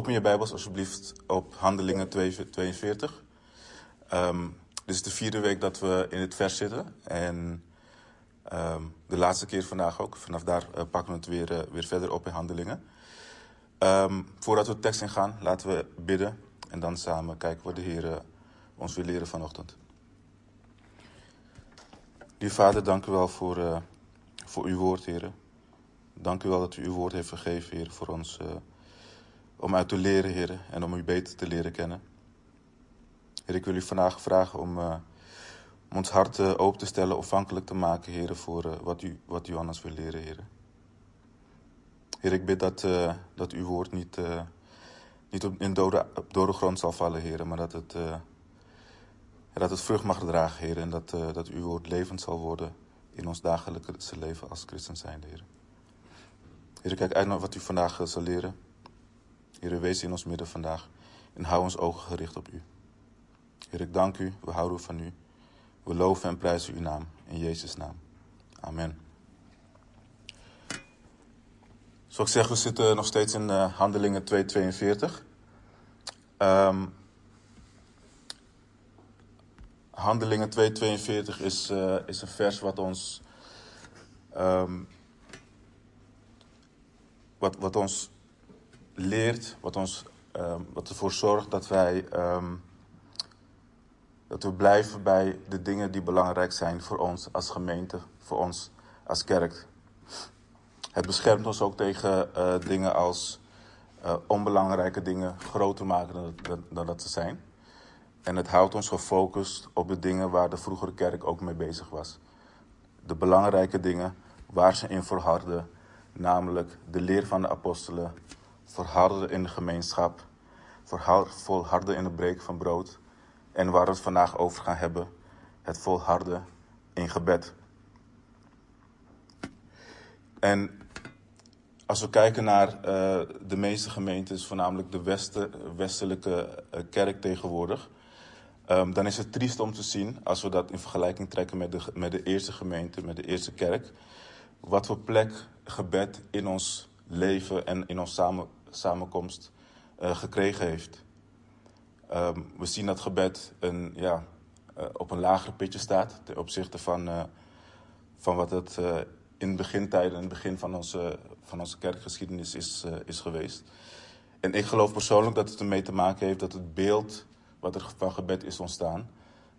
open je Bijbels alsjeblieft op Handelingen 42. Um, dit is de vierde week dat we in het vers zitten. En um, de laatste keer vandaag ook. Vanaf daar uh, pakken we het weer, uh, weer verder op in Handelingen. Um, voordat we de tekst ingaan, laten we bidden. En dan samen kijken wat de Heer uh, ons wil leren vanochtend. Lieve Vader, dank u wel voor, voor uw woord, Heer. Dank u wel dat u uw woord heeft gegeven, Heer, voor ons om uit te leren, Heer, en om u beter te leren kennen. Heer, ik wil u vandaag vragen om, uh, om ons hart open te stellen, afhankelijk te maken, Heer, voor uh, wat, u, wat u ons wil leren, Heer. Heer, ik bid dat, dat uw woord niet, niet op, in dode, dode grond zal vallen, Heer, maar dat het, dat het vrucht mag dragen, Heer, en dat, dat uw woord levend zal worden in ons dagelijkse leven als christen zijn, Heer. Heer, ik kijk uit naar wat u vandaag zal leren. Heer, wees in ons midden vandaag en hou ons ogen gericht op u. Heer, ik dank u, we houden van u. We loven en prijzen uw naam, in Jezus' naam. Amen. Zoals ik zeg, we zitten nog steeds in uh, Handelingen 242. Um, Handelingen 242 is, uh, is een vers wat ons, um, wat, wat ons leert, wat, ons, um, wat ervoor zorgt dat wij um, dat we blijven bij de dingen die belangrijk zijn voor ons als gemeente, voor ons als kerk. Het beschermt ons ook tegen uh, dingen als uh, onbelangrijke dingen groter maken dan, dan, dan, dat ze zijn. En het houdt ons gefocust op de dingen waar de vroegere kerk ook mee bezig was. De belangrijke dingen waar ze in volharden, namelijk de leer van de apostelen, volharden in de gemeenschap, volharden in het breken van brood en waar we het vandaag over gaan hebben, het volharden in gebed. En als we kijken naar uh, de meeste gemeentes, voornamelijk de westen, westelijke uh, kerk tegenwoordig, um, dan is het triest om te zien, als we dat in vergelijking trekken met de, met de eerste gemeente, met de eerste kerk, wat voor plek gebed in ons leven en in onze samen, samenkomst uh, gekregen heeft. Um, we zien dat gebed een, ja, uh, op een lager pitje staat ten opzichte van, uh, van wat het in begintijden, in het begin van onze, van onze kerkgeschiedenis is, is geweest. En ik geloof persoonlijk dat het ermee te maken heeft dat het beeld wat er van gebed is ontstaan,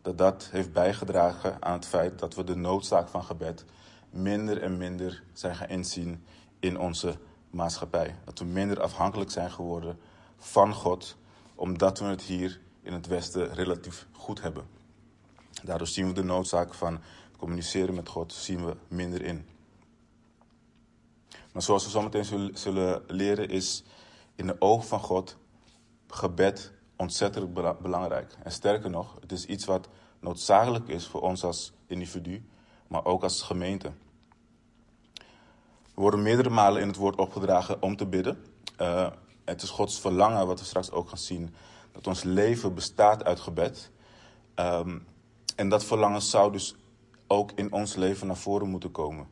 dat dat heeft bijgedragen aan het feit dat we de noodzaak van gebed minder en minder zijn gaan inzien in onze maatschappij. Dat we minder afhankelijk zijn geworden van God omdat we het hier in het Westen relatief goed hebben. Daardoor zien we de noodzaak van communiceren met God zien we minder in. Maar zoals we zometeen zullen leren is in de ogen van God gebed ontzettend belangrijk. En sterker nog, het is iets wat noodzakelijk is voor ons als individu, maar ook als gemeente. We worden meerdere malen in het woord opgedragen om te bidden. Uh, het is Gods verlangen, wat we straks ook gaan zien, dat ons leven bestaat uit gebed. Um, en dat verlangen zou dus ook in ons leven naar voren moeten komen.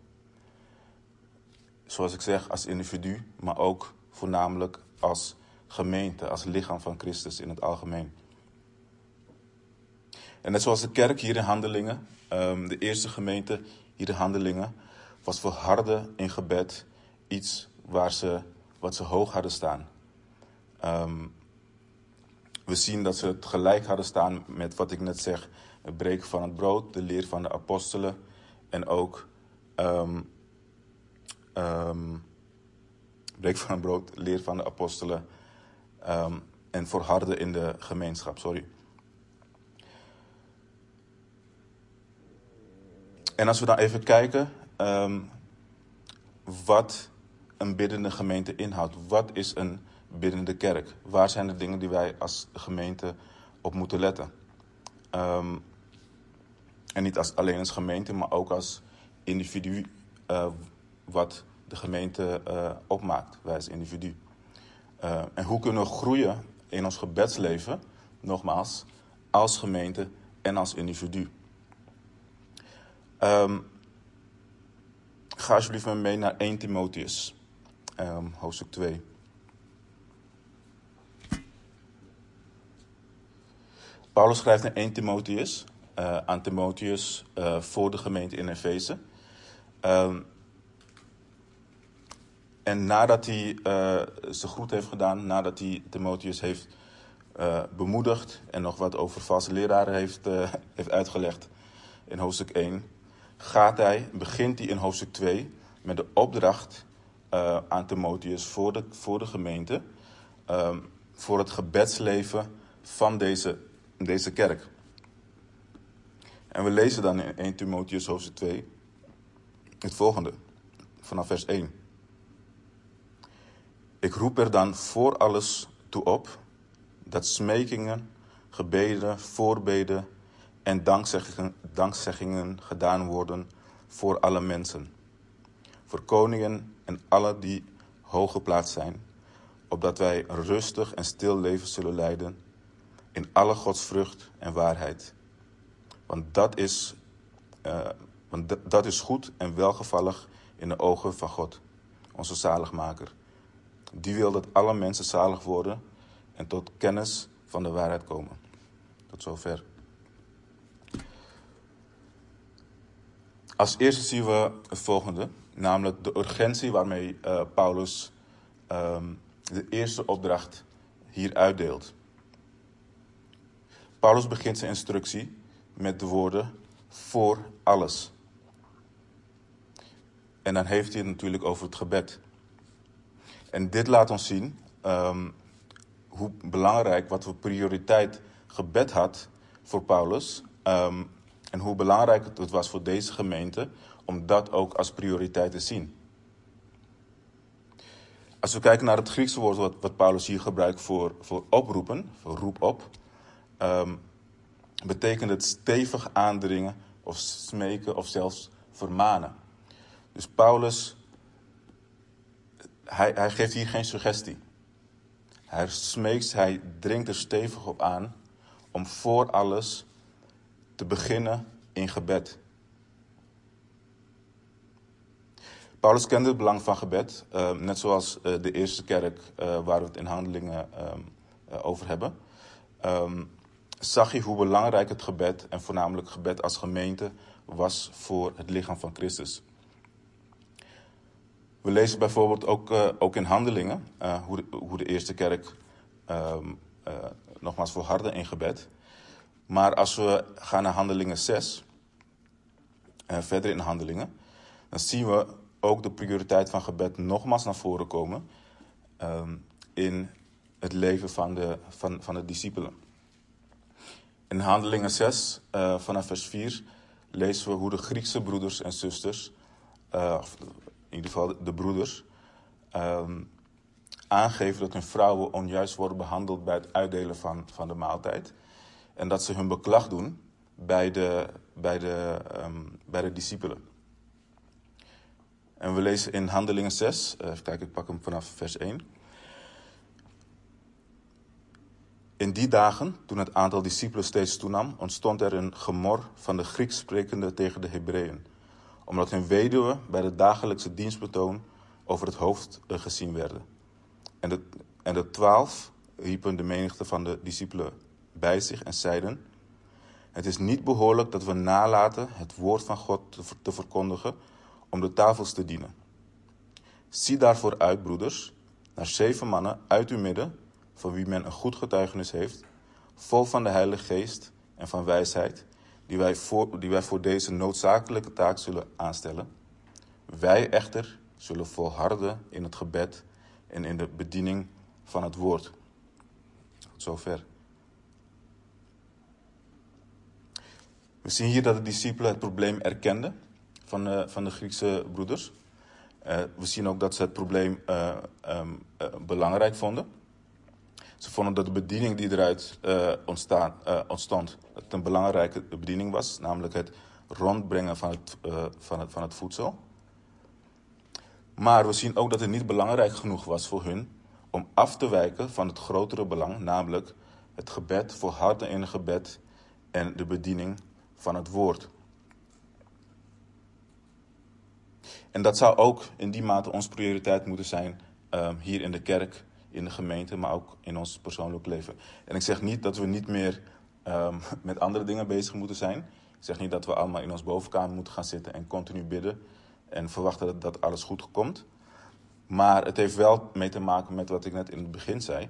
Zoals ik zeg, als individu, maar ook voornamelijk als gemeente, als lichaam van Christus in het algemeen. En net zoals de kerk hier in Handelingen, um, de eerste gemeente hier in Handelingen, was voor harde in gebed iets waar ze, wat ze hoog hadden staan. Um, we zien dat ze het gelijk hadden staan met wat ik net zeg: het breken van het brood, de leer van de apostelen en ook um, um, breken van het brood, leer van de apostelen en volharden in de gemeenschap. Sorry. En als we dan even kijken wat een biddende gemeente inhoudt, wat is een binnen de kerk? Waar zijn de dingen die wij als gemeente op moeten letten? Um, en niet als, alleen als gemeente, maar ook als individu uh, wat de gemeente uh, opmaakt, wij als individu. Uh, en hoe kunnen we groeien in ons gebedsleven, nogmaals, als gemeente en als individu? Um, Ga alsjeblieft met me mee naar 1 Timotheus, um, hoofdstuk 2. Paulus schrijft naar 1 Timotheus uh, aan Timotheus uh, voor de gemeente in Efeze. Um, en nadat hij uh, zijn groet heeft gedaan, nadat hij Timotheus heeft bemoedigd en nog wat over valse leraren heeft, heeft uitgelegd in hoofdstuk 1, gaat hij, begint hij in hoofdstuk 2 met de opdracht aan Timotheus voor de, voor de gemeente, um, voor het gebedsleven van deze, deze kerk. En we lezen dan in 1 Timotheus hoofdstuk 2 het volgende, vanaf vers 1. Ik roep er dan voor alles toe op dat smekingen, gebeden, voorbeden en dankzeggingen, dankzeggingen gedaan worden voor alle mensen. Voor koningen en alle die hooggeplaatst zijn, opdat wij een rustig en stil leven zullen leiden in alle godsvrucht en waarheid want dat is, uh, want dat is goed en welgevallig in de ogen van God, onze zaligmaker. Die wil dat alle mensen zalig worden en tot kennis van de waarheid komen. Tot zover. Als eerste zien we het volgende, namelijk de urgentie waarmee uh, Paulus um, de eerste opdracht hier uitdeelt. Paulus begint zijn instructie met de woorden voor alles. En dan heeft hij het natuurlijk over het gebed. En dit laat ons zien um, hoe belangrijk, wat voor prioriteit gebed had voor Paulus. Um, en hoe belangrijk het was voor deze gemeente om dat ook als prioriteit te zien. Als we kijken naar het Griekse woord wat, Paulus hier gebruikt voor, voor oproepen, voor roep op, um, betekent het stevig aandringen of smeken of zelfs vermanen. Dus Paulus, hij, hij geeft hier geen suggestie. Hij smeekt, hij dringt er stevig op aan om voor alles te beginnen in gebed. Paulus kende het belang van gebed, uh, net zoals uh, de eerste kerk uh, waar we het in handelingen ehm, over hebben. Um, zag je hoe belangrijk het gebed, en voornamelijk gebed als gemeente, was voor het lichaam van Christus. We lezen bijvoorbeeld ook, ook in handelingen hoe, de, hoe, de, eerste kerk nogmaals volhardde in gebed. Maar als we gaan naar handelingen 6, verder in handelingen, dan zien we ook de prioriteit van gebed nogmaals naar voren komen ehm, in het leven van de, van, van de discipelen. In Handelingen 6, uh, eh, vanaf vers 4, lezen we hoe de Griekse broeders en zusters, uh, in ieder geval de broeders, uh, aangeven dat hun vrouwen onjuist worden behandeld bij het uitdelen van, van de maaltijd. En dat ze hun beklag doen bij de, bij de, um, bij de discipelen. En we lezen in Handelingen 6, uh, even kijken, ik pak hem vanaf vers 1. In die dagen, toen het aantal discipelen steeds toenam, ontstond er een gemor van de Grieks sprekende tegen de Hebreeën, omdat hun weduwen bij de dagelijkse dienstbetoon over het hoofd eh, gezien werden. En de, en de twaalf riepen de menigte van de discipelen bij zich en zeiden: Het is niet behoorlijk dat we nalaten het woord van God te verkondigen om de tafels te dienen. Zie daarvoor uit, broeders, naar zeven mannen uit uw midden van wie men een goed getuigenis heeft, vol van de Heilige Geest en van wijsheid, die wij voor, die wij voor deze noodzakelijke taak zullen aanstellen. Wij echter zullen volharden in het gebed en in de bediening van het woord. Tot zover. We zien hier dat de discipelen het probleem erkenden van, uh, van de Griekse broeders. Uh, we zien ook dat ze het probleem uh, um, belangrijk vonden. Ze vonden dat de bediening die eruit ontstond, dat het een belangrijke bediening was, namelijk het rondbrengen van het, van, het, van het voedsel. Maar we zien ook dat het niet belangrijk genoeg was voor hun om af te wijken van het grotere belang, namelijk het gebed, volharden in het gebed en de bediening van het woord. En dat zou ook in die mate onze prioriteit moeten zijn uh, hier in de kerk in de gemeente, maar ook in ons persoonlijk leven. En ik zeg niet dat we niet meer ehm, met andere dingen bezig moeten zijn. Ik zeg niet dat we allemaal in ons bovenkamer moeten gaan zitten en continu bidden en verwachten dat, dat alles goed komt. Maar het heeft wel mee te maken met wat ik net in het begin zei.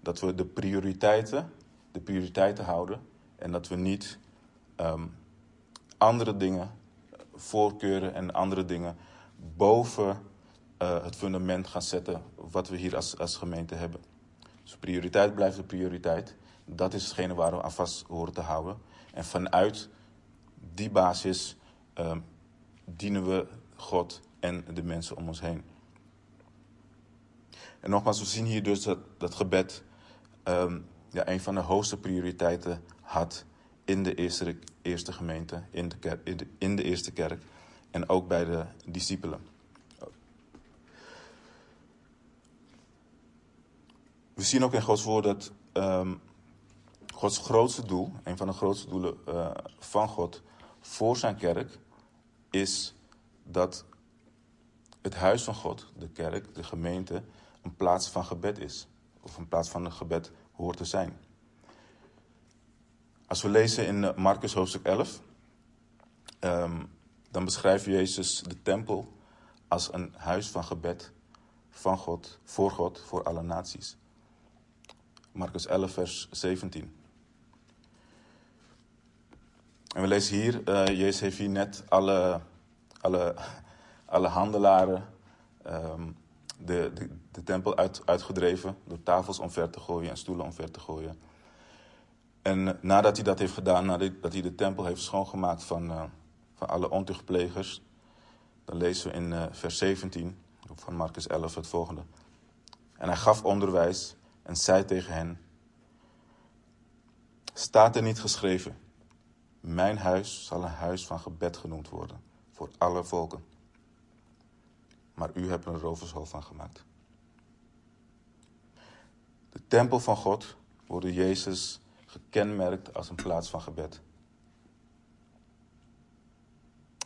Dat we de prioriteiten, de prioriteiten houden. En dat we niet ehm, andere dingen, voorkeuren en andere dingen boven uh, het fundament gaan zetten wat we hier als, als gemeente hebben. Dus prioriteit blijft de prioriteit. Dat is hetgene waar we aan vast horen te houden. En vanuit die basis um, dienen we God en de mensen om ons heen. En nogmaals, we zien hier dus dat, dat gebed um, ja, een van de hoogste prioriteiten had in de eerste, eerste gemeente, in de, in, de, eerste kerk en ook bij de discipelen. We zien ook in Gods woord dat um, Gods grootste doel, een van de grootste doelen uh, van God voor zijn kerk, is dat het huis van God, de kerk, de gemeente, een plaats van gebed is. Of een plaats van gebed hoort te zijn. Als we lezen in eh, Marcus hoofdstuk 11, um, dan beschrijft Jezus de tempel als een huis van gebed van God, voor God, voor alle naties. Marcus 11, vers 17. En we lezen hier, uh, Jezus heeft hier net alle, alle, alle handelaren um, de, de, de, tempel uit, uitgedreven door tafels omver te gooien en stoelen omver te gooien. En nadat hij dat heeft gedaan, nadat hij de tempel heeft schoongemaakt van, uh, van alle ontuchtplegers, dan lezen we in uh, vers 17 van Marcus 11 het volgende. En hij gaf onderwijs en zei tegen hen, staat er niet geschreven, mijn huis zal een huis van gebed genoemd worden voor alle volken. Maar u hebt er een rovershol van gemaakt. De tempel van God door Jezus gekenmerkt als een plaats van gebed.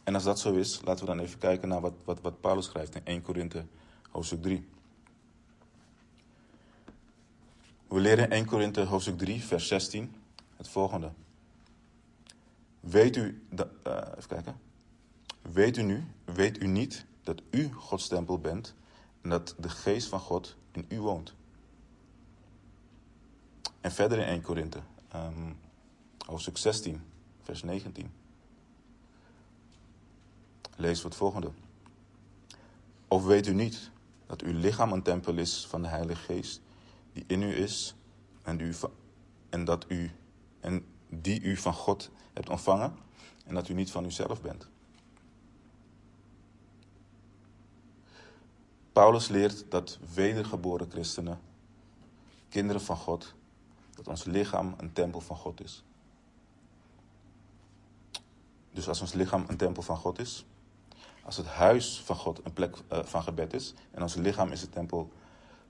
En als dat zo is, laten we dan even kijken naar wat, wat, wat Paulus schrijft in 1 Korinthe hoofdstuk 3. We leren in 1 Korinthe hoofdstuk 3, vers 16 het volgende. Weet u, uh, even kijken. Weet u nu, weet u niet dat u Gods tempel bent en dat de geest van God in u woont? En verder in 1 Korinthe, um, hoofdstuk 16, vers 19. Lees we het volgende. Of weet u niet dat uw lichaam een tempel is van de Heilige Geest die in u is en, u, en dat u en die u van God hebt ontvangen en dat u niet van uzelf bent. Paulus leert dat wedergeboren christenen, kinderen van God, dat ons lichaam een tempel van God is. Dus als ons lichaam een tempel van God is, als het huis van God een plek uh, van gebed is, en ons lichaam is het tempel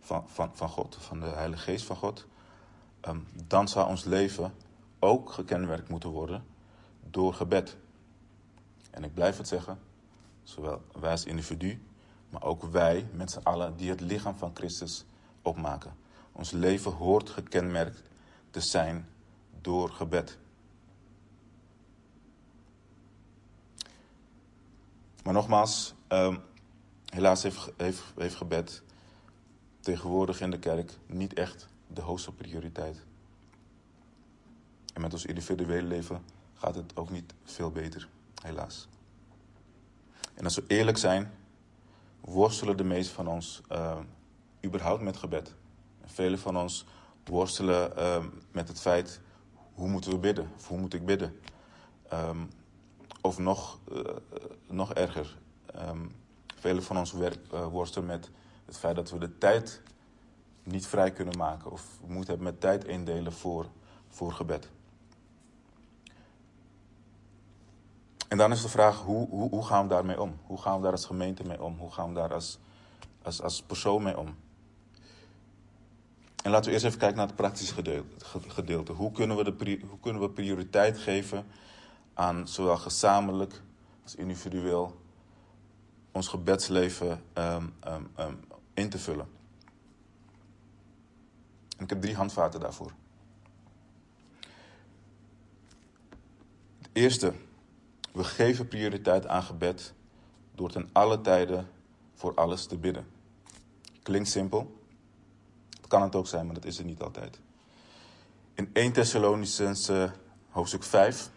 van, van, van God, van de Heilige Geest van God, um, dan zou ons leven ook gekenmerkt moeten worden door gebed. En ik blijf het zeggen, zowel wij als individu, maar ook wij met z'n allen die het lichaam van Christus opmaken. Ons leven hoort gekenmerkt te zijn door gebed. Maar nogmaals, um, helaas heeft, heeft, heeft gebed tegenwoordig in de kerk niet echt de hoogste prioriteit. En met ons individuele leven gaat het ook niet veel beter, helaas. En als we eerlijk zijn, worstelen de meesten van ons uh, überhaupt met gebed. Velen van ons worstelen uh, met het feit, hoe moeten we bidden? Of hoe moet ik bidden? Um, of nog, uh, nog erger, um, velen van ons werk, worstelen met het feit dat we de tijd niet vrij kunnen maken. Of we moeten hebben met tijd indelen voor, voor gebed. En dan is de vraag, hoe, hoe, hoe gaan we daarmee om? Hoe gaan we daar als gemeente mee om? Hoe gaan we daar als, als, als persoon mee om? En laten we eerst even kijken naar het praktische gedeelte. Hoe kunnen we, de, hoe kunnen we prioriteit geven aan zowel gezamenlijk als individueel ons gebedsleven um, um, um, in te vullen? En ik heb drie handvaten daarvoor. Eerste, we geven prioriteit aan gebed door ten alle tijden voor alles te bidden. Klinkt simpel. Kan het ook zijn, maar dat is het niet altijd. In 1 Thessalonicense hoofdstuk 5,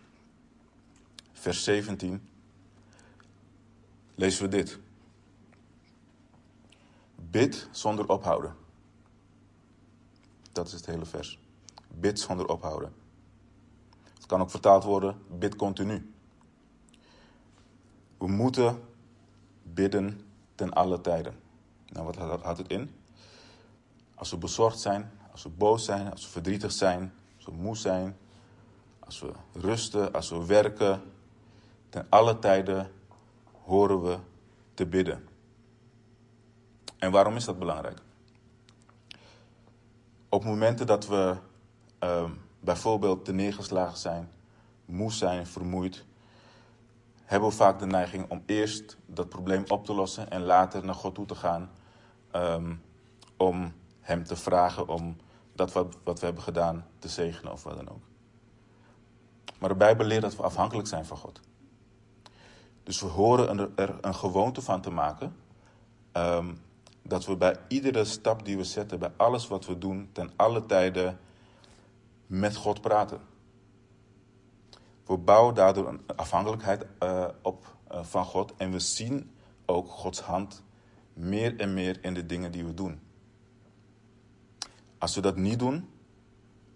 vers 17, lezen we dit. Bid zonder ophouden. Dat is het hele vers. Bid zonder ophouden. Het kan ook vertaald worden, bid continu. We moeten bidden ten alle tijden. Nou, wat houdt het in? Als we bezorgd zijn, als we boos zijn, als we verdrietig zijn, als we moe zijn, als we rusten, als we werken, ten alle tijden horen we te bidden. En waarom is dat belangrijk? Op momenten dat we uh, bijvoorbeeld te neergeslagen zijn, moe zijn, vermoeid, hebben we vaak de neiging om eerst dat probleem op te lossen en later naar God toe te gaan um, om Hem te vragen om dat wat, wat we hebben gedaan te zegenen of wat dan ook. Maar de Bijbel leert dat we afhankelijk zijn van God. Dus we horen er een gewoonte van te maken um, dat we bij iedere stap die we zetten, bij alles wat we doen, ten alle tijden met God praten. We bouwen daardoor een afhankelijkheid uh, op uh, van God en we zien ook Gods hand meer en meer in de dingen die we doen. Als we dat niet doen,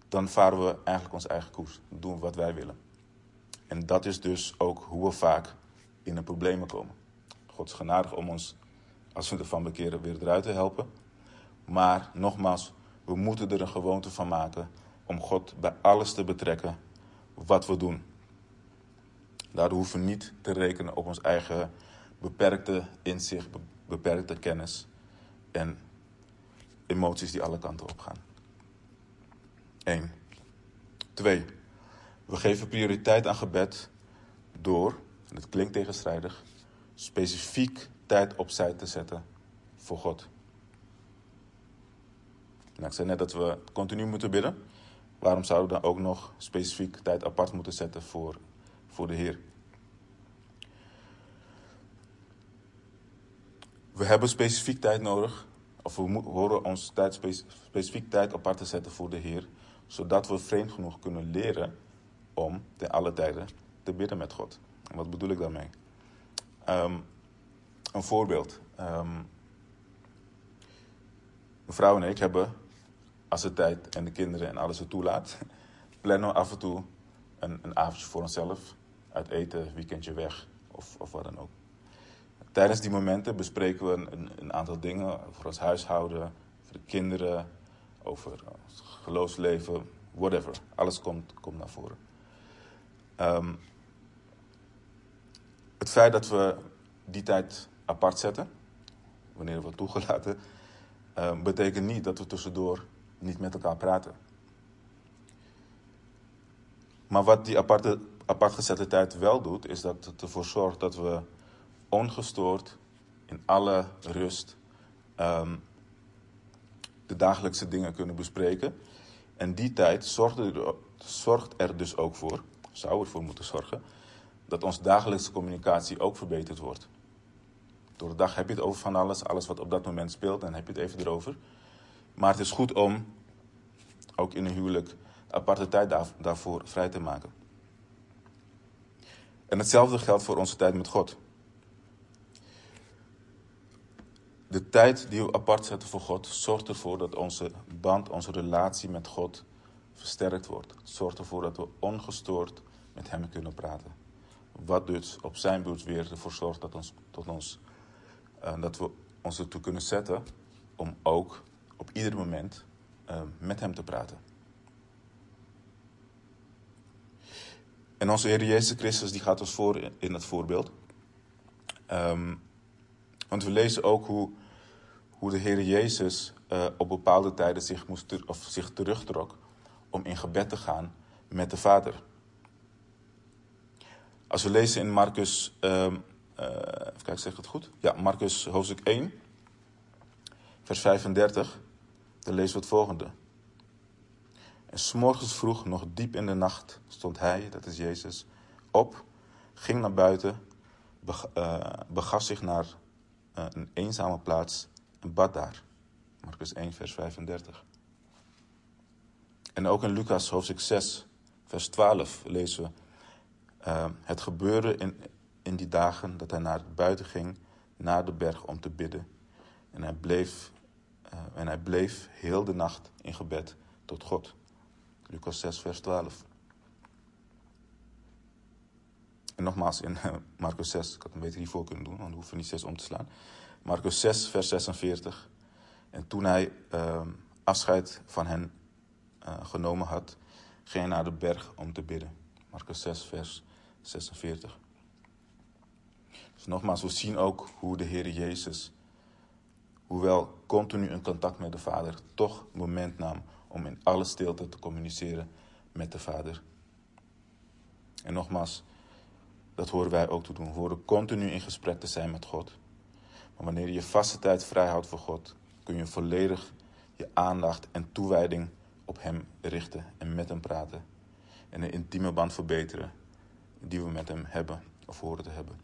dan varen we eigenlijk onze eigen koers. Doen wat wij willen. En dat is dus ook hoe we vaak in de problemen komen. God is genadig om ons, als we ervan bekeren, weer eruit te helpen. Maar nogmaals, we moeten er een gewoonte van maken om God bij alles te betrekken wat we doen. Daardoor hoeven we niet te rekenen op ons eigen beperkte inzicht, beperkte kennis en emoties die alle kanten op gaan. Eén. Twee. We geven prioriteit aan gebed door, en het klinkt tegenstrijdig, specifiek tijd opzij te zetten voor God. Nou, ik zei net dat we continu moeten bidden. Waarom zouden we dan ook nog specifiek tijd apart moeten zetten voor, voor de Heer? We hebben specifiek tijd nodig, of we horen ons tijd specifiek tijd apart te zetten voor de Heer, zodat we vreemd genoeg kunnen leren om ten alle tijden te bidden met God. En wat bedoel ik daarmee? Um, een voorbeeld. Um, mevrouw en ik hebben, als de tijd en de kinderen en alles het toelaat, plannen we af en toe een, een avondje voor onszelf. Uit eten, weekendje weg of, of wat dan ook. Tijdens die momenten bespreken we een, een aantal dingen voor ons huishouden, voor de kinderen, over ons geloofsleven, whatever. Alles komt, komt naar voren. Um, het feit dat we die tijd apart zetten, wanneer we toegelaten, um, betekent niet dat we tussendoor niet met elkaar praten. Maar wat die aparte, apart gezette tijd wel doet, is dat het ervoor zorgt dat we ongestoord, in alle rust, um, de dagelijkse dingen kunnen bespreken. En die tijd zorgt er, zorgt er dus ook voor, zou ervoor moeten zorgen, dat onze dagelijkse communicatie ook verbeterd wordt. Door de dag heb je het over van alles, alles wat op dat moment speelt, dan heb je het even erover. Maar het is goed om, ook in een huwelijk, aparte tijd daarvoor vrij te maken. En hetzelfde geldt voor onze tijd met God. De tijd die we apart zetten voor God zorgt ervoor dat onze band, onze relatie met God versterkt wordt. Het zorgt ervoor dat we ongestoord met Hem kunnen praten. Wat dus op zijn beurt weer ervoor zorgt dat, ons, tot ons, uh, dat we ons ertoe kunnen zetten om ook op ieder moment uh, met Hem te praten. En onze Heer Jezus Christus die gaat ons voor in het voorbeeld. Um, want we lezen ook hoe hoe de Heer Jezus uh, op bepaalde tijden zich, moest of zich terugtrok om in gebed te gaan met de Vader. Als we lezen in Marcus, uh, even kijken, zeg ik het goed? Ja, Marcus hoofdstuk 1, vers 35, dan lezen we het volgende. En s'morgens vroeg, nog diep in de nacht, stond hij, dat is Jezus, op, ging naar buiten, begaf zich naar een eenzame plaats en bad daar. Marcus 1, vers 35. En ook in Lucas hoofdstuk 6, vers 12 lezen we. Uh, het gebeurde in, in die dagen dat hij naar buiten ging, naar de berg om te bidden. En hij bleef, uh, en hij bleef heel de nacht in gebed tot God. Lucas 6, vers 12. En nogmaals in uh, Marcus 6, ik had hem beter hiervoor kunnen doen, want we hoeven niet 6 om te slaan. Marcus 6, vers 46. En toen hij ehm, afscheid van hen uh, genomen had, ging hij naar de berg om te bidden. Marcus 6, vers 46. Dus nogmaals, we zien ook hoe de Heer Jezus, hoewel continu in contact met de Vader, toch moment nam om in alle stilte te communiceren met de Vader. En nogmaals, dat horen wij ook te doen. We horen continu in gesprek te zijn met God. Maar wanneer je je vaste tijd vrijhoudt voor God, kun je volledig je aandacht en toewijding op Hem richten en met Hem praten. En een intieme band verbeteren die we met Hem hebben of horen te hebben.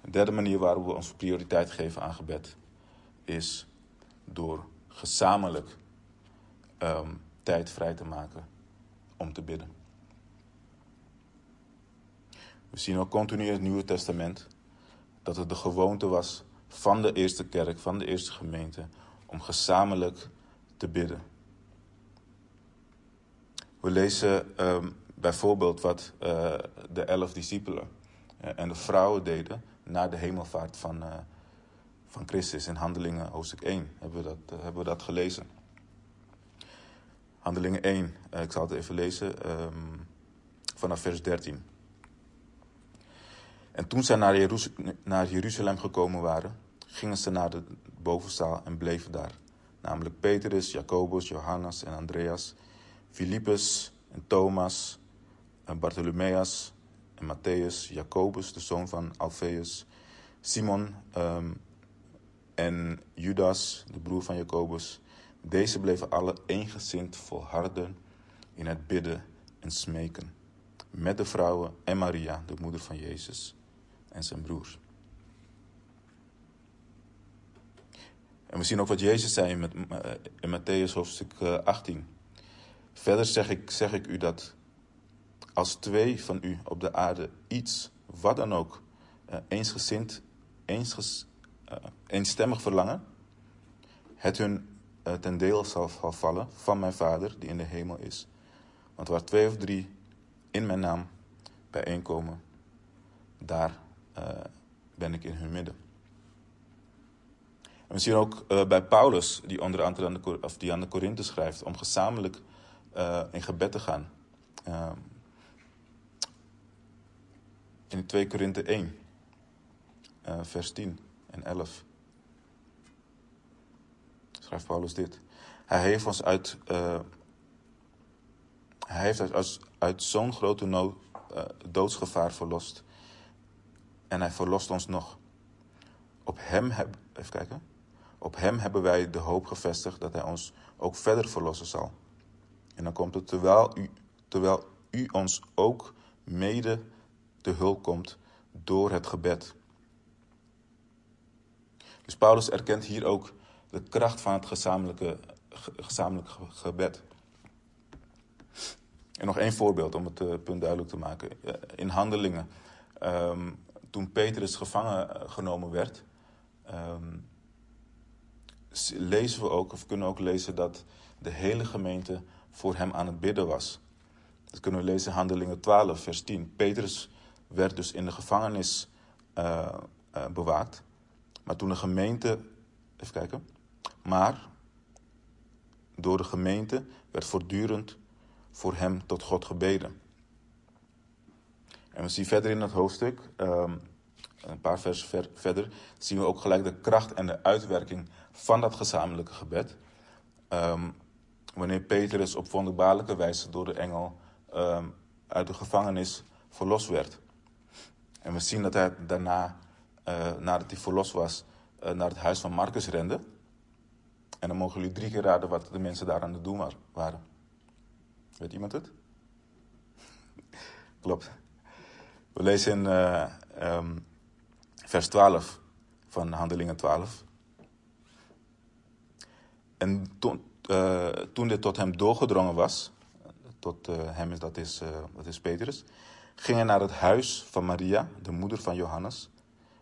Een derde manier waarop we onze prioriteit geven aan gebed is door gezamenlijk um, tijd vrij te maken om te bidden. We zien ook continu in het Nieuwe Testament dat het de gewoonte was van de eerste kerk, van de eerste gemeente, om gezamenlijk te bidden. We lezen um, bijvoorbeeld wat uh, de elf discipelen uh, en de vrouwen deden na de hemelvaart van, uh, van Christus. In Handelingen hoofdstuk 1 hebben we dat, hebben we dat gelezen. Handelingen 1, ik zal het even lezen, um, vanaf vers 13. En toen zij naar, Jeruzalem, naar Jeruzalem gekomen waren, gingen ze naar de bovenzaal en bleven daar. Namelijk Petrus, Jacobus, Johannes en Andreas, Filippus en Thomas, en Bartholomeus en Matthäus, Jacobus, de zoon van Alpheus, Simon um, en Judas, de broer van Jacobus. Deze bleven alle eengezind volharden in het bidden en smeken. Met de vrouwen en Maria, de moeder van Jezus en zijn broers. En we zien ook wat Jezus zei in, in Matthäus hoofdstuk 18. Eh, Verder zeg ik, zeg ik u dat als twee van u op de aarde iets, wat dan ook, eh, eensgezind, eensges, eenstemmig verlangen, het hun ten deel zal vallen van mijn Vader die in de hemel is. Want waar twee of drie in mijn naam bijeenkomen, daar uh, ben ik in hun midden. En we zien ook uh, bij Paulus, die, onder andere aan de, of die aan de Korinthe schrijft, om gezamenlijk uh, in gebed te gaan. in 2 Korinthe 1, vers 10 en 11, schrijft Paulus dit. Hij heeft ons uit, hij heeft uit, uit zo'n grote nood, doodsgevaar verlost en hij verlost ons nog. Op hem, heb, even kijken. Op hem hebben wij de hoop gevestigd dat hij ons ook verder verlossen zal. En dan komt het terwijl u, terwijl u ons ook mede te hulp komt door het gebed. Dus Paulus erkent hier ook de kracht van het gezamenlijke, gezamenlijke gebed. En nog één voorbeeld om het eh, punt duidelijk te maken. In handelingen um, toen Petrus gevangen eh, genomen werd, um, lezen we ook, of kunnen ook lezen dat de hele gemeente voor hem aan het bidden was. Dat kunnen we lezen in Handelingen 12, vers 10. Petrus werd dus in de gevangenis uh, uh, bewaakt. Maar toen de gemeente, even kijken, maar door de gemeente werd voortdurend voor hem tot God gebeden. En we zien verder in het hoofdstuk, um, een paar versen ver, verder, zien we ook gelijk de kracht en de uitwerking van dat gezamenlijke gebed. Um, wanneer Petrus op wonderbaarlijke wijze door de engel um, uit de gevangenis verlost werd. En we zien dat hij daarna, uh, nadat hij verlost was, uh, naar het huis van Marcus rende. En dan mogen jullie drie keer raden wat de mensen daar aan het doen waren. Weet iemand het? Klopt. We lezen in uh, um, vers 12 van Handelingen 12. En toen, uh, toen dit tot hem doorgedrongen was, tot uh, hem, dat is, dat is Petrus, ging hij naar het huis van Maria, de moeder van Johannes,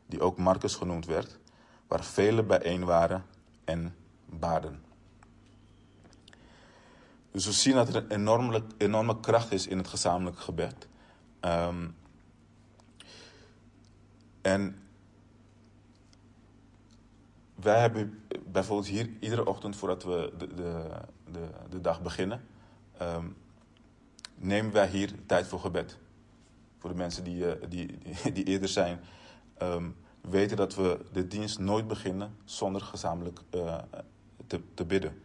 die ook Marcus genoemd werd, waar velen bijeen waren en baden. Dus we zien dat er een enorme, enorme kracht is in het gezamenlijk gebed. Um, en wij hebben bijvoorbeeld hier iedere ochtend voordat we de, de, de, de dag beginnen, um, nemen wij hier tijd voor gebed. Voor de mensen die, uh, die, die, die, eerder zijn, um, weten dat we de dienst nooit beginnen zonder gezamenlijk uh, te, te bidden.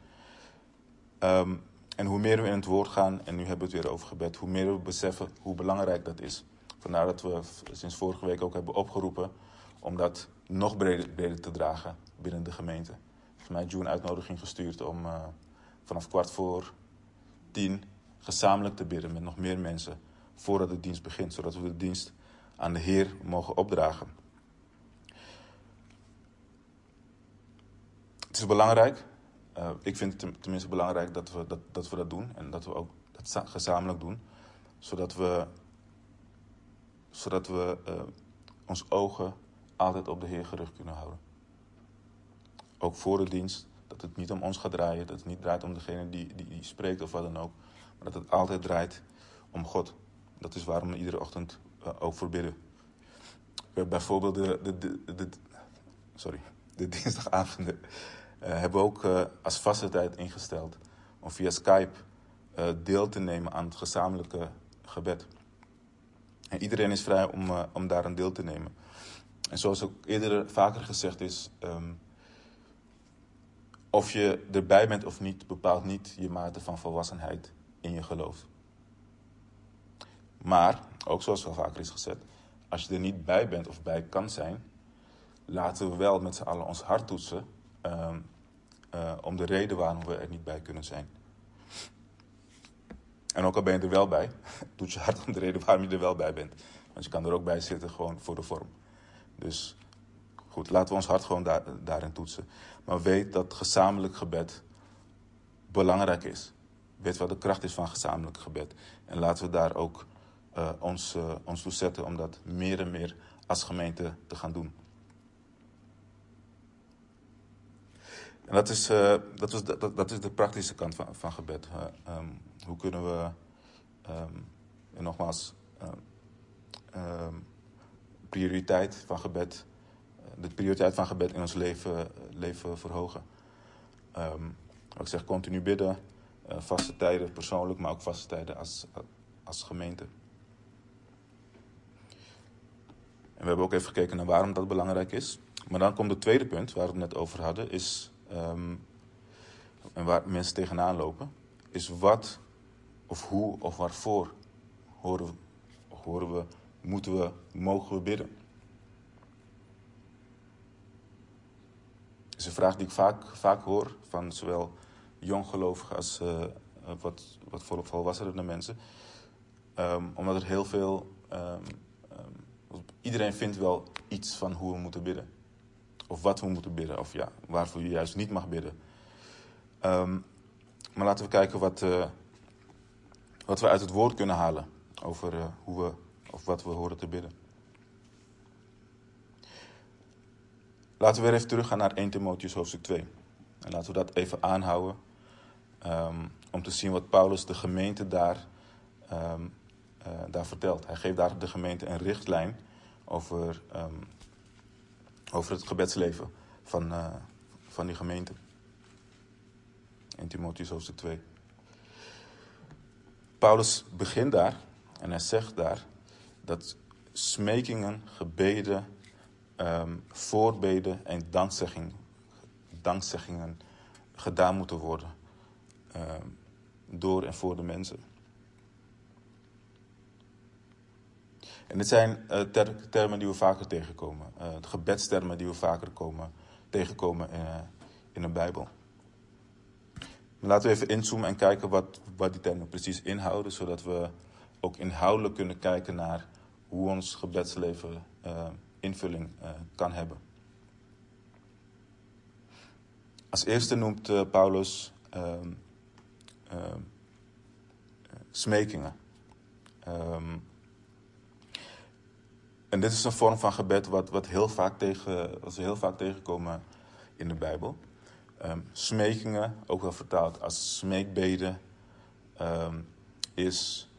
Um, en hoe meer we in het woord gaan, en nu hebben we het weer over gebed, hoe meer we beseffen hoe belangrijk dat is. Vandaar dat we sinds vorige week ook hebben opgeroepen om dat nog breder, te dragen binnen de gemeente. Volgens mij June uitnodiging gestuurd om uh, vanaf kwart voor tien gezamenlijk te bidden met nog meer mensen voordat de dienst begint, zodat we de dienst aan de Heer mogen opdragen. Het is belangrijk uh, ik vind het tenminste belangrijk dat we dat, dat we dat doen en dat we ook dat gezamenlijk doen, zodat we, zodat we uh, ons ogen altijd op de Heer gericht kunnen houden. Ook voor de dienst, dat het niet om ons gaat draaien, dat het niet draait om degene die, die, die spreekt of wat dan ook, maar dat het altijd draait om God. Dat is waarom we iedere ochtend uh, ook voor bidden. Bijvoorbeeld de, de, de, de, sorry, de dinsdagavonden uh, hebben we ook als vaste tijd ingesteld om via Skype deel te nemen aan het gezamenlijke gebed. En iedereen is vrij om, om daar een deel te nemen. En zoals ook eerder vaker gezegd is, um, of je erbij bent of niet, bepaalt niet je mate van volwassenheid in je geloof. Maar, ook zoals al vaker is gezegd, als je er niet bij bent of bij kan zijn, laten we wel met z'n allen ons hart toetsen uh, uh, om de reden waarom we er niet bij kunnen zijn. En ook al ben je er wel bij, doet je hart om de reden waarom je er wel bij bent. Want je kan er ook bij zitten gewoon voor de vorm. Dus goed, laten we ons hart gewoon daar, daarin toetsen. Maar weet dat gezamenlijk gebed belangrijk is. Weet wat de kracht is van gezamenlijk gebed. En laten we daar ook uh, ons, uh, ons toe zetten om dat meer en meer als gemeente te gaan doen. En dat is, uh, dat, is, dat, dat, is de praktische kant van, van gebed. Um, hoe kunnen we, um, en nogmaals, um, prioriteit van gebed, de prioriteit van gebed in ons leven, leven verhogen. ik zeg continu bidden, uh, vaste tijden persoonlijk, maar ook vaste tijden als, als gemeente. En we hebben ook even gekeken naar waarom dat belangrijk is. Maar dan komt het tweede punt waar we het net over hadden, is en waar mensen tegenaan lopen, is wat of hoe of waarvoor horen we, horen we moeten we, mogen we bidden? Dat is een vraag die ik vaak, vaak hoor van zowel jonggelovigen als uh, wat, wat volwassenere mensen. Um, omdat er heel veel. Um, iedereen vindt wel iets van hoe we moeten bidden. Of wat we moeten bidden. Of ja, waarvoor je juist niet mag bidden. Maar laten we kijken wat, uh, wat we uit het woord kunnen halen. Over uh, hoe we, of wat we horen te bidden. Laten we weer even teruggaan naar 1 Timotheus hoofdstuk 2. En laten we dat even aanhouden. Um, om te zien wat Paulus de gemeente daar, um, uh, daar vertelt. Hij geeft daar de gemeente een richtlijn over over het gebedsleven van, uh, van die gemeente. In Timotheus hoofdstuk 2. Paulus begint daar en hij zegt daar dat smekingen, gebeden, um, voorbeden en dankzegging, dankzeggingen gedaan moeten worden um, door en voor de mensen. En dit zijn ter termen die we vaker tegenkomen. De gebedstermen die we vaker komen, tegenkomen in, in de Bijbel. Laten we even inzoomen en kijken wat, wat die termen precies inhouden, zodat we ook inhoudelijk kunnen kijken naar hoe ons gebedsleven uh, invulling uh, kan hebben. Als eerste noemt uh, Paulus ehm, ehm, smekingen. Um, en dit is een vorm van gebed wat, wat, heel vaak tegen, wat we heel vaak tegenkomen in de Bijbel. Um, smekingen, ook wel vertaald als smeekbeden, um, is,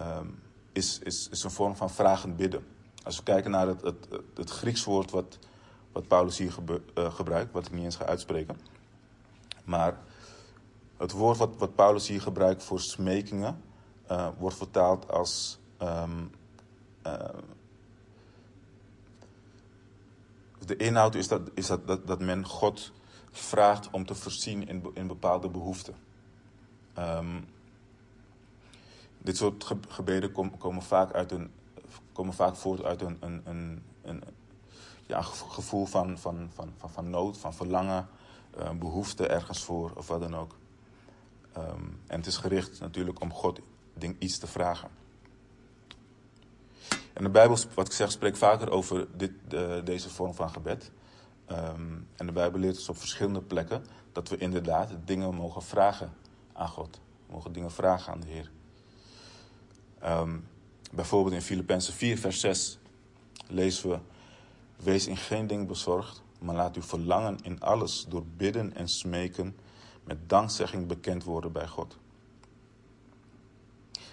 um, is, is, is een vorm van vragend bidden. Als we kijken naar het, het, het Grieks woord wat, wat Paulus hier uh, gebruikt, wat ik niet eens ga uitspreken. Maar het woord wat, wat Paulus hier gebruikt voor smekingen, uh, wordt vertaald als uh, de inhoud is, dat, is dat, dat men God vraagt om te voorzien in, in bepaalde behoeften. Um, dit soort ge gebeden kom, komen, vaak uit een, komen vaak voort uit een, een, een, een ja, gevoel van, van, van, van, van nood, van verlangen, uh, behoefte ergens voor of wat dan ook. Um, en het is gericht natuurlijk om God ding, iets te vragen. En de Bijbel, wat ik zeg, spreekt vaker over dit, uh, deze vorm van gebed. Um, en de Bijbel leert ons op verschillende plekken dat we inderdaad dingen mogen vragen aan God. We mogen dingen vragen aan de Heer. Um, bijvoorbeeld in Filippenzen 4, vers 6 lezen we: Wees in geen ding bezorgd, maar laat uw verlangen in alles door bidden en smeken met dankzegging bekend worden bij God.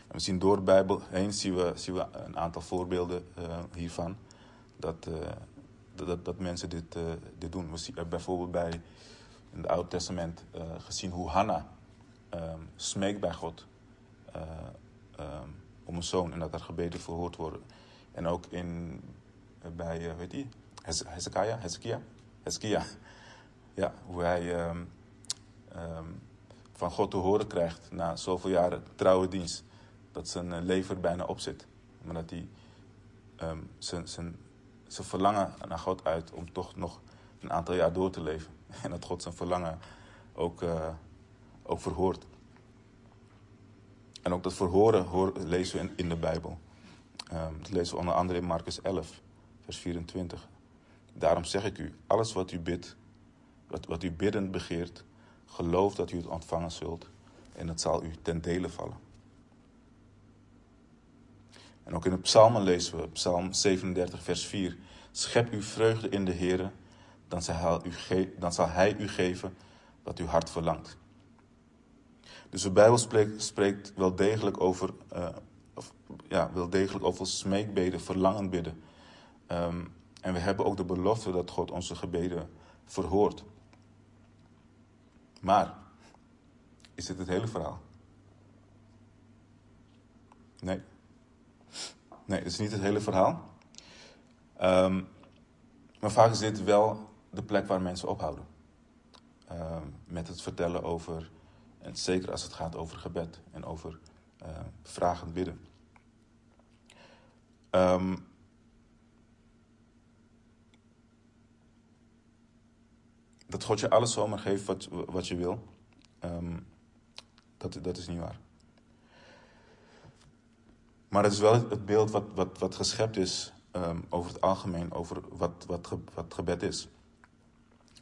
We zien door de Bijbel heen zien we, zien we een aantal voorbeelden uh, hiervan. Dat, uh, dat, dat mensen dit, uh, dit doen. We zien bijvoorbeeld bij in het Oude Testament gezien hoe Hanna um, smeekt bij God um, om een zoon en dat er gebeden verhoord worden. En ook in, bij, weet je, Hezekiah, Hezekiah, Hezekiah. Ja, hoe hij um, van God te horen krijgt na zoveel jaren trouwe dienst. Dat zijn lever bijna op zit. Maar dat hij zijn, zijn, zijn verlangen naar God uit om toch nog een aantal jaar door te leven. En dat God zijn verlangen ook, uh, ook verhoort. En ook dat verhoren hoor, lezen we in, in de Bijbel. Um, dat lezen we onder andere in Marcus 11, vers 24. Daarom zeg ik u, alles wat u bidt, wat, wat u biddend begeert, geloof dat u het ontvangen zult en het zal u ten dele vallen. En ook in de psalmen lezen we, psalm 37, vers 4. Schep uw vreugde in de Heer, dan zal, hij u dan zal Hij u geven wat uw hart verlangt. Dus de Bijbel spreekt, wel degelijk over, uh, of, ja, wel degelijk over smeekbeden, verlangen bidden. Um, en we hebben ook de belofte dat God onze gebeden verhoort. Maar, is dit het hele verhaal? Nee. Nee, het is niet het hele verhaal. Maar vaak is dit wel de plek waar mensen ophouden. Um, met het vertellen over, en zeker als het gaat over gebed en over uh, vragend bidden. Dat God je alles zomaar geeft wat, wat je wil, dat, dat is niet waar. Maar het is wel het beeld wat, wat, wat geschept is um, over het algemeen, over wat, wat, wat gebed is.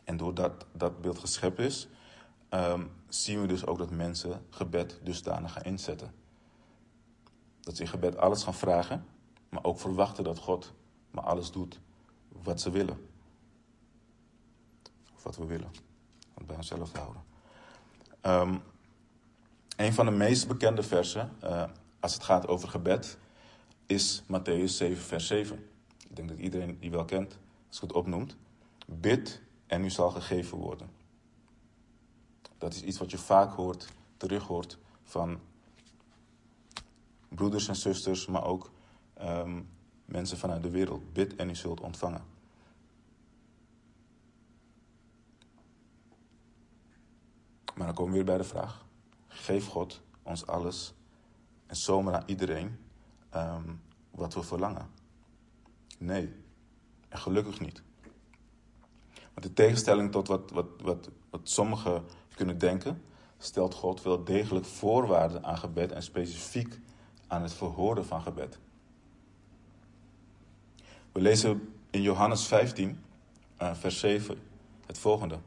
En doordat dat beeld geschept is, um, zien we dus ook dat mensen gebed dusdanig gaan inzetten. Dat ze in gebed alles gaan vragen, maar ook verwachten dat God maar alles doet wat ze willen wat we willen. Het bij onszelf te houden. Um, een van de meest bekende versen, uh, als het gaat over gebed, is Matthäus 7, vers 7. Ik denk dat iedereen die wel kent, als het opnoemt. Bid en u zal gegeven worden. Dat is iets wat je vaak hoort, terug hoort van broeders en zusters, maar ook um, mensen vanuit de wereld. Bid en u zult ontvangen. Maar dan komen we weer bij de vraag: geef God ons alles en zomaar aan iedereen um, wat we verlangen? Nee, en gelukkig niet. Want in tegenstelling tot wat, wat, wat, wat sommigen kunnen denken, stelt God wel degelijk voorwaarden aan gebed en specifiek aan het verhoren van gebed. We lezen in Johannes 15, uh, vers 7, het volgende.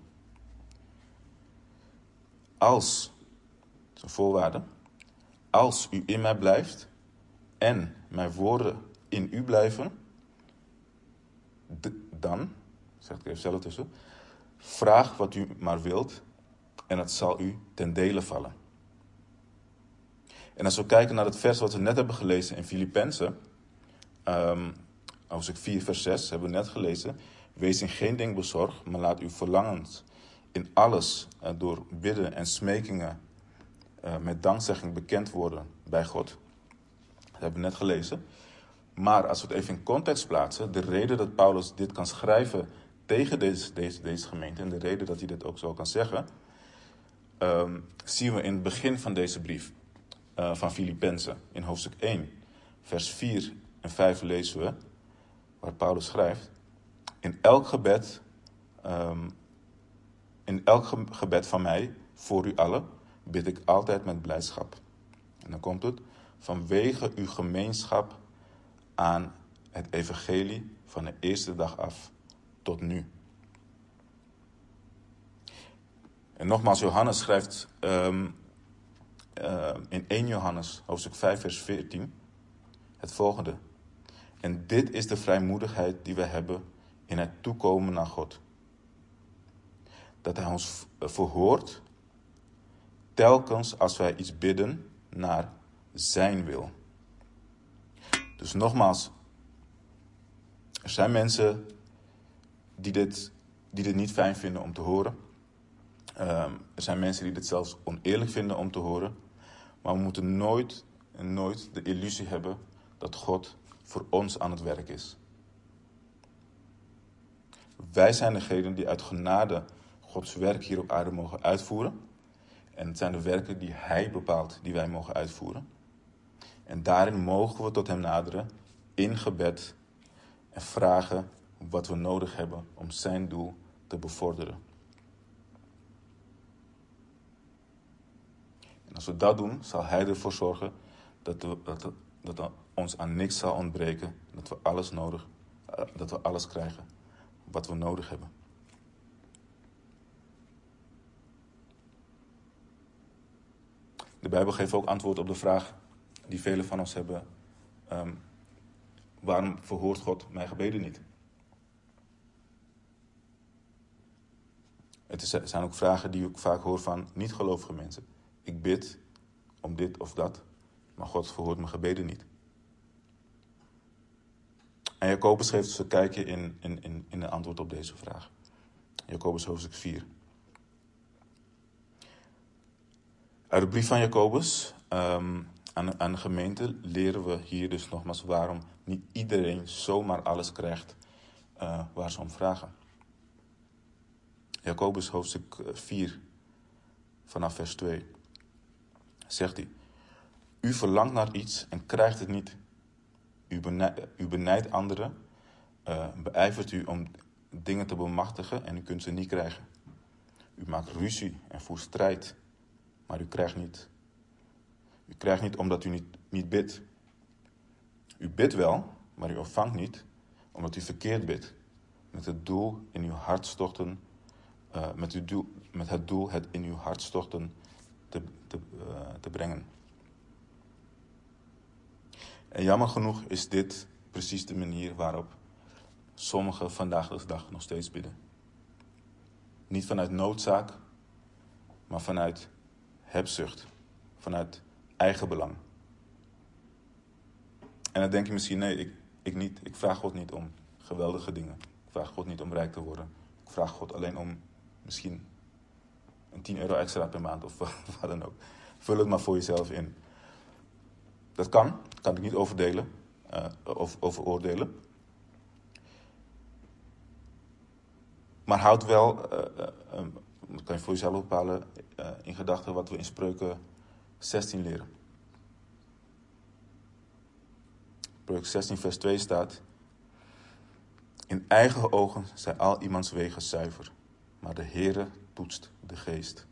Als, dat is een voorwaarde, als u in mij blijft en mijn woorden in u blijven, dan, zeg ik even zelf tussen, vraag wat u maar wilt en het zal u ten dele vallen. En als we kijken naar het vers wat we net hebben gelezen in Filippenzen, um, hoofdstuk 4, vers 6, hebben we net gelezen. Wees in geen ding bezorgd, maar laat uw verlangens in alles uh, door bidden en smekingen uh, met dankzegging bekend worden bij God. Dat hebben we net gelezen. Maar als we het even in context plaatsen, de reden dat Paulus dit kan schrijven tegen deze, deze, deze gemeente en de reden dat hij dit ook zo kan zeggen, um, zien we in het begin van deze brief uh, van Filippenzen, in hoofdstuk 1, vers 4 en 5 lezen we, waar Paulus schrijft, in elk gebed, um, in elk gebed van mij voor u allen, bid ik altijd met blijdschap. En dan komt het, vanwege uw gemeenschap aan het evangelie van de eerste dag af tot nu. En nogmaals, Johannes schrijft um, uh, in 1 Johannes, hoofdstuk 5, vers 14, het volgende. En dit is de vrijmoedigheid die we hebben in het toekomen naar God. Dat Hij ons verhoort telkens als wij iets bidden naar Zijn wil. Dus nogmaals, er zijn mensen die dit, die dit niet fijn vinden om te horen. Um, er zijn mensen die dit zelfs oneerlijk vinden om te horen. Maar we moeten nooit en nooit de illusie hebben dat God voor ons aan het werk is. Wij zijn degenen die uit genade Gods werk hier op aarde mogen uitvoeren. En het zijn de werken die Hij bepaalt die wij mogen uitvoeren. En daarin mogen we tot Hem naderen in gebed en vragen wat we nodig hebben om Zijn doel te bevorderen. En als we dat doen, zal Hij ervoor zorgen dat, we, dat, dat ons aan niks zal ontbreken. Dat we alles nodig, eh, dat we alles krijgen wat we nodig hebben. De Bijbel geeft ook antwoord op de vraag die velen van ons hebben: um, waarom verhoort God mijn gebeden niet? Het zijn ook vragen die ik vaak hoor van niet-gelovige mensen. Ik bid om dit of dat, maar God verhoort mijn gebeden niet. En Jacobus geeft dus een kijkje in, in, in, in de antwoord op deze vraag. Jacobus hoofdstuk 4. Uit de brief van Jacobus um, aan, aan de gemeente leren we hier dus nogmaals waarom niet iedereen zomaar alles krijgt uh, waar ze om vragen. Jacobus hoofdstuk 4 eh, vanaf vers 2 zegt hij, u verlangt naar iets en krijgt het niet. U, benijdt, u benijdt anderen, beijvert u om dingen te bemachtigen en u kunt ze niet krijgen. U maakt ruzie en voert strijd, maar u krijgt niet. U krijgt niet omdat u niet, niet bidt. U bidt wel, maar u ontvangt niet omdat u verkeerd bidt. Met het doel in uw hartstochten, uh, met, uw doel, met het doel het in uw hartstochten te, te, uh, te brengen. En jammer genoeg is dit precies de manier waarop sommigen vandaag de dag nog steeds bidden. Niet vanuit noodzaak, maar vanuit hebzucht, vanuit eigen belang. En dan denk je misschien, nee, ik, ik niet. Ik vraag God niet om geweldige dingen. Ik vraag God niet om rijk te worden. Ik vraag God alleen om misschien een 10 euro extra per maand of wat dan ook. Vul het maar voor jezelf in. Dat kan, kan ik niet overdelen uh, of overoordelen. Maar houd wel, uh, uh, kan je voor jezelf bepalen, in gedachten wat we in spreuken 16 leren. Spreuk 16 vers 2 staat... In eigen ogen zijn al iemands wegen zuiver, maar de Heere toetst de geest.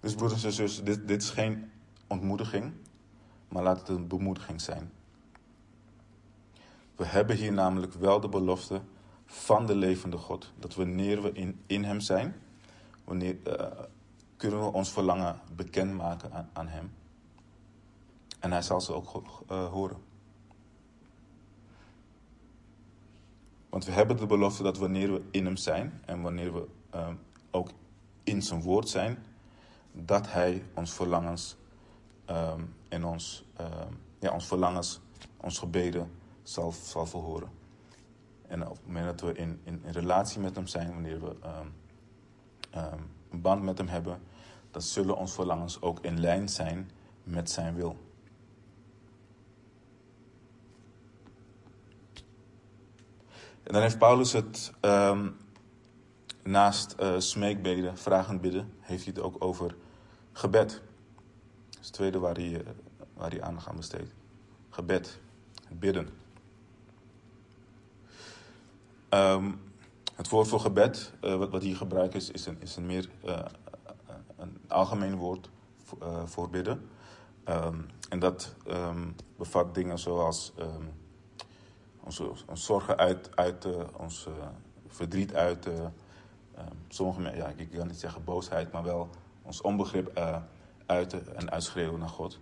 Dus broeders en zussen, dit, dit is geen ontmoediging, maar laat het een bemoediging zijn. We hebben hier namelijk wel de belofte van de levende God. Dat wanneer we in, in Hem zijn, wanneer, uh, kunnen we ons verlangen bekendmaken aan, aan Hem. En Hij zal ze ook uh, horen. Want we hebben de belofte dat wanneer we in Hem zijn en wanneer we uh, ook in Zijn woord zijn, dat Hij ons verlangens um, en ons, um, ja, ons verlangens, ons gebeden zal, zal verhoren. En op het moment dat we in, in, relatie met Hem zijn, wanneer we um, um, een band met Hem hebben, dan zullen ons verlangens ook in lijn zijn met Zijn wil. En dan heeft Paulus het um, naast uh, smeekbeden, vragend bidden, heeft hij het ook over gebed. Dat is het tweede waar hij, uh, waar hij aandacht aan besteedt. Gebed, bidden. Um, het woord voor gebed, uh, wat, wat, hier gebruikt is, is een, is een meer uh, een algemeen woord voor, voor bidden. Um, en dat um, bevat dingen zoals onze, zorgen uit, ons verdriet uiten. sommige mensen, ja, ik kan niet zeggen boosheid, maar wel ons onbegrip uiten en uitschreeuwen naar God.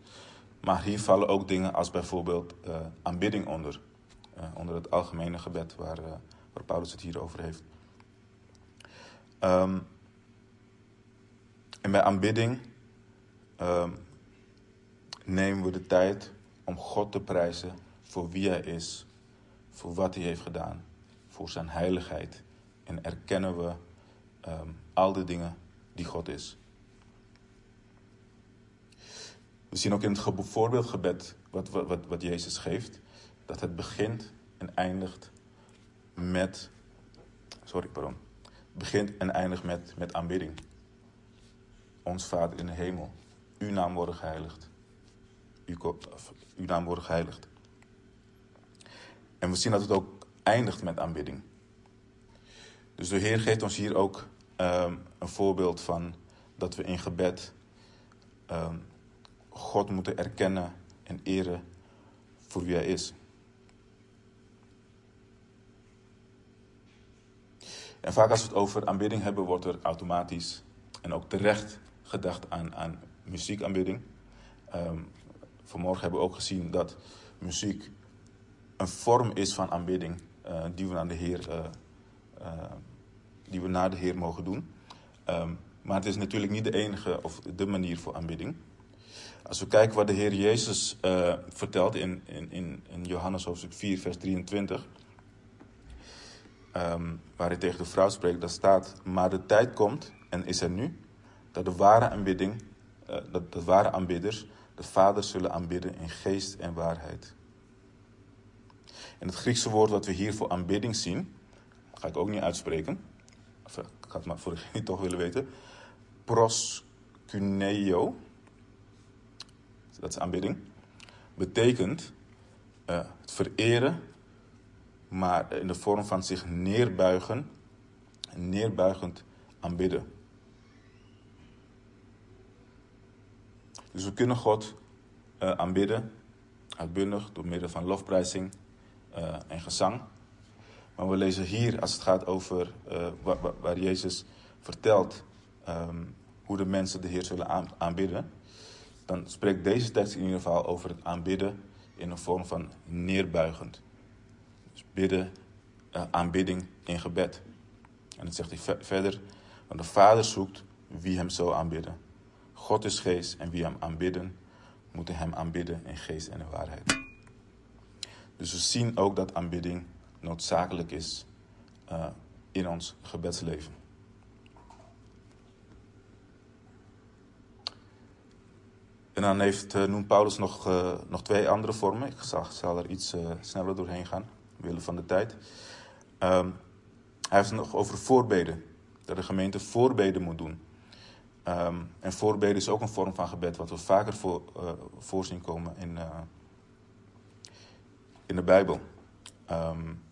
Maar hier vallen ook dingen als bijvoorbeeld aanbidding onder. onder het algemene gebed waar waar Paulus het hier over heeft. Um, en bij aanbidding um, nemen we de tijd om God te prijzen voor wie Hij is, voor wat Hij heeft gedaan, voor Zijn heiligheid. En erkennen we um, al de dingen die God is. We zien ook in het voorbeeldgebed wat, wat, wat Jezus geeft, dat het begint en eindigt met. Sorry, pardon. Begint en eindigt met, met aanbidding. Ons Vader in de hemel. Uw naam worden geheiligd. Uw, naam worden geheiligd. En we zien dat het ook eindigt met aanbidding. Dus de Heer geeft ons hier ook um, een voorbeeld van dat we in gebed um, God moeten erkennen en eren voor wie Hij is. En vaak als we het over aanbidding hebben, wordt er automatisch en ook terecht gedacht aan, aan muziekaanbidding. Um, vanmorgen hebben we ook gezien dat muziek een vorm is van aanbidding uh, die we aan de Heer, uh, uh, die we naar de Heer mogen doen. Um, maar het is natuurlijk niet de enige of de manier voor aanbidding. Als we kijken wat de Heer Jezus vertelt in, in, in Johannes hoofdstuk 4, vers 23 um, waar hij tegen de vrouw spreekt, daar staat: Maar de tijd komt, en is er nu, dat de ware aanbidding, uh, dat de ware aanbidders de Vader zullen aanbidden in geest en waarheid. En het Griekse woord wat we hier voor aanbidding zien, ga ik ook niet uitspreken. Of, ik ga het maar voor degene toch willen weten. Proskuneo, dat is aanbidding, betekent uh, het vereren maar in de vorm van zich neerbuigen, neerbuigend aanbidden. Dus we kunnen God uh, aanbidden, uitbundig, door middel van lofprijzing uh, en gezang. Maar we lezen hier, als het gaat over uh, waar, Jezus vertelt um, hoe de mensen de Heer zullen aan, aanbidden, dan spreekt deze tekst in ieder geval over het aanbidden in een vorm van neerbuigend. Bidden, uh, aanbidding in gebed. En dan zegt hij verder, want de Vader zoekt wie hem zo aanbidden. God is geest en wie hem aanbidden, moeten hem aanbidden in geest en in waarheid. Dus we zien ook dat aanbidding noodzakelijk is uh, in ons gebedsleven. En dan heeft, uh, noemt Paulus nog, nog twee andere vormen. Ik zal, zal er iets sneller doorheen gaan willen van de tijd. Um, hij heeft het nog over voorbeden. Dat de gemeente voorbeden moet doen. Um, en voorbeden is ook een vorm van gebed, wat we vaker voor, uh, voorzien komen in, uh, in de Bijbel. Um,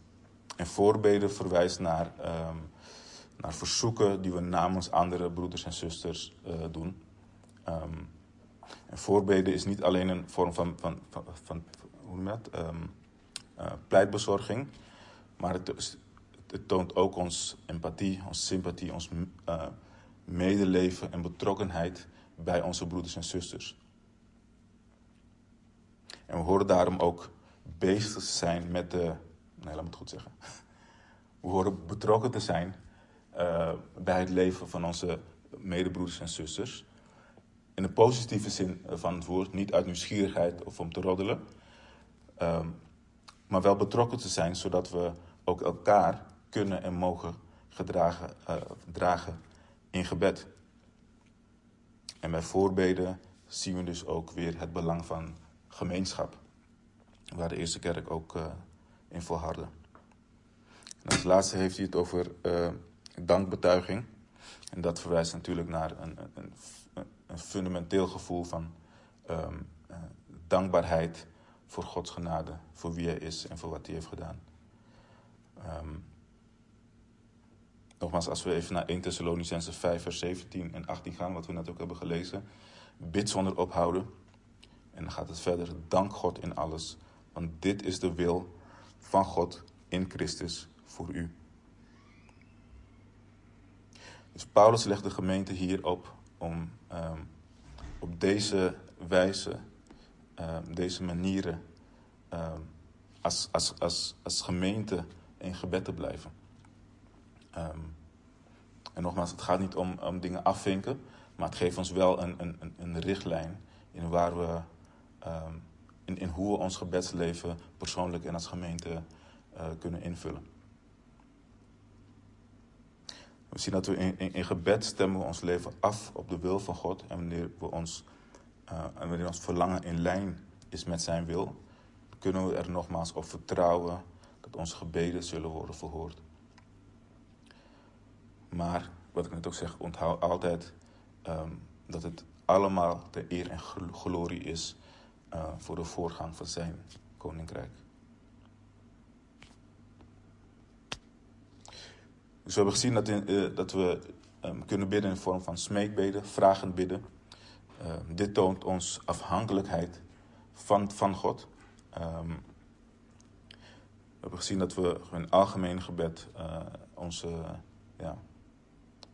en voorbeden verwijst naar, naar verzoeken die we namens andere broeders en zusters uh, doen. Ehm, en voorbeden is niet alleen een vorm van, van, van, van hoe noem je dat? Ehm, eh, pleitbezorging, maar het, het, toont ook ons empathie, ons sympathie, ons uh, medeleven en betrokkenheid bij onze broeders en zusters. En we horen daarom ook bezig te zijn met de. Nee, laat het goed zeggen. We horen betrokken te zijn uh, bij het leven van onze medebroeders en zusters. In de positieve zin van het woord, niet uit nieuwsgierigheid of om te roddelen, uh, maar wel betrokken te zijn zodat we ook elkaar kunnen en mogen gedragen, uh, dragen in gebed. En bij voorbeden zien we dus ook weer het belang van gemeenschap, waar de eerste kerk ook uh, in volhardde. En als laatste heeft hij het over uh, dankbetuiging. En dat verwijst natuurlijk naar een, een, een fundamenteel gevoel van uh, dankbaarheid voor Gods genade, voor wie Hij is en voor wat Hij heeft gedaan. Um, nogmaals, als we even naar 1 Thessalonicense 5, vers 17 en 18 gaan, wat we net ook hebben gelezen. Bid zonder ophouden. En dan gaat het verder. Dank God in alles, want dit is de wil van God in Christus voor u. Dus Paulus legt de gemeente hier op om um, op deze wijze, um, deze manieren, um, als, als, als, als gemeente in gebed te blijven. en nogmaals, het gaat niet om, om dingen afvinken, maar het geeft ons wel een, een, een richtlijn in waar we, in, in hoe we ons gebedsleven persoonlijk en als gemeente uh, kunnen invullen. We zien dat we in, in, in, gebed stemmen we ons leven af op de wil van God. En wanneer, we ons, uh, en wanneer ons verlangen in lijn is met zijn wil, kunnen we er nogmaals op vertrouwen dat onze gebeden zullen worden verhoord. Maar, wat ik net ook zeg, onthoud altijd um, dat het allemaal ter eer en glorie is uh, voor de voorgang van zijn koninkrijk. Dus we hebben gezien dat, uh, dat we um, kunnen bidden in vorm van smeekbeden, vragen bidden. Uh, dit toont ons afhankelijkheid van, van God. Um, we hebben gezien dat we in algemeen gebed uh, onze ja,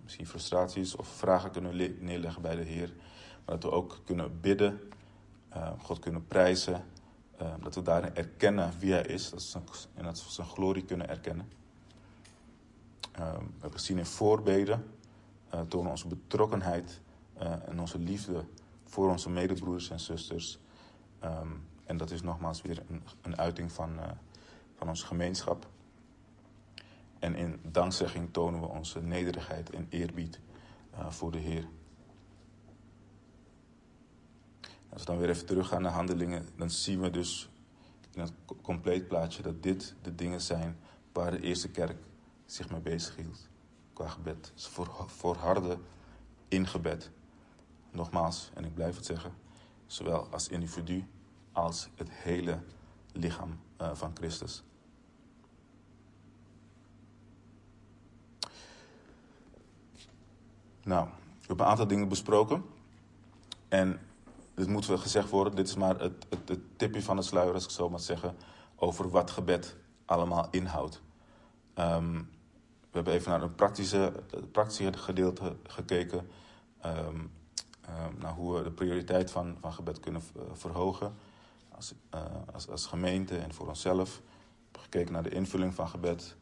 misschien frustraties of vragen kunnen neerleggen bij de Heer. Maar dat we ook kunnen bidden, God kunnen prijzen. dat we daarin erkennen wie Hij is dat zijn, en dat we zijn glorie kunnen erkennen. We hebben gezien in voorbeden uh, tonen onze betrokkenheid en onze liefde voor onze medebroeders en zusters. Um, en dat is nogmaals weer een, een uiting van, uh, van onze gemeenschap. En in dankzegging tonen we onze nederigheid en eerbied voor de Heer. Als we dan weer even teruggaan naar handelingen, dan zien we dus in het compleet plaatje dat dit de dingen zijn waar de eerste kerk zich mee bezig hield qua gebed. Ze volharden in gebed. Nogmaals, en ik blijf het zeggen, zowel als individu als het hele lichaam uh, van Christus. Nou, we hebben een aantal dingen besproken. En dit moet wel gezegd worden, dit is maar het, het, het tipje van de sluier, als ik zo mag zeggen, over wat gebed allemaal inhoudt. Um, we hebben even naar een praktische, praktische gedeelte gekeken. Um, um, naar hoe we de prioriteit van, van gebed kunnen verhogen. Als, uh, als, als gemeente en voor onszelf. Gekeken naar de invulling van gebed.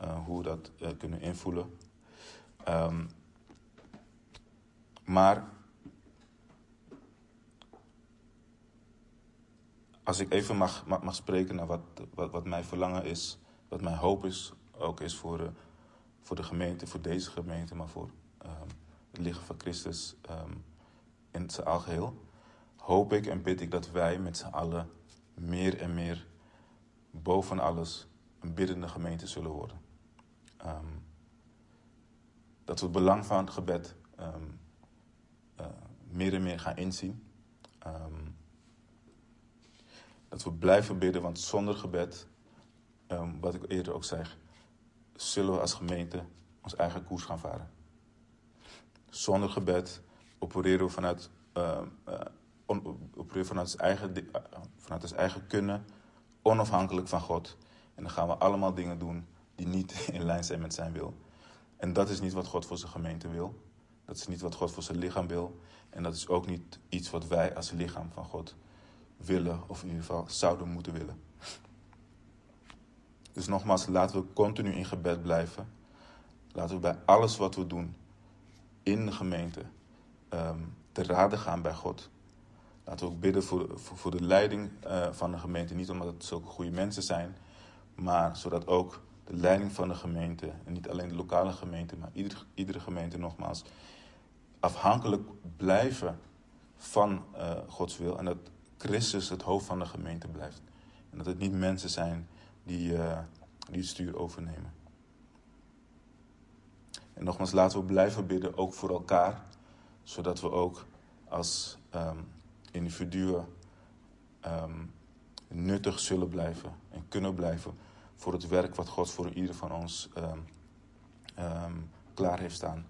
Uh, hoe we dat kunnen invoelen. Um, maar als ik even mag, mag, spreken naar wat, wat, wat mijn verlangen is, wat mijn hoop is, ook is voor voor de gemeente, voor deze gemeente, maar voor um, het lichaam van Christus in zijn algeheel, hoop ik en bid ik dat wij met z'n allen meer en meer boven alles een biddende gemeente zullen worden. Um, dat we het belang van het gebed uh, meer en meer gaan inzien. dat we blijven bidden, want zonder gebed, wat ik eerder ook zeg, zullen we als gemeente ons eigen koers gaan varen. Zonder gebed opereren vanuit uh, uh, vanuit zijn, eigen, uh, vanuit zijn eigen kunnen, onafhankelijk van God. En dan gaan we allemaal dingen doen die niet in lijn zijn met zijn wil. En dat is niet wat God voor zijn gemeente wil. Dat is niet wat God voor zijn lichaam wil. En dat is ook niet iets wat wij als lichaam van God willen, of in ieder geval zouden moeten willen. Dus nogmaals, laten we continu in gebed blijven. Laten we bij alles wat we doen in de gemeente um, te raden gaan bij God. Laten we ook bidden voor, voor, de leiding uh, van de gemeente. Niet omdat het zulke goede mensen zijn, maar zodat ook de leiding van de gemeente, en niet alleen de lokale gemeente, maar iedere, iedere gemeente nogmaals, afhankelijk blijven van uh, Gods wil. En dat Christus het hoofd van de gemeente blijft. En dat het niet mensen zijn die, uh, die het stuur overnemen. En nogmaals, laten we blijven bidden, ook voor elkaar, zodat we ook als um, individuen um, nuttig zullen blijven en kunnen blijven voor het werk wat God voor ieder van ons um, klaar heeft staan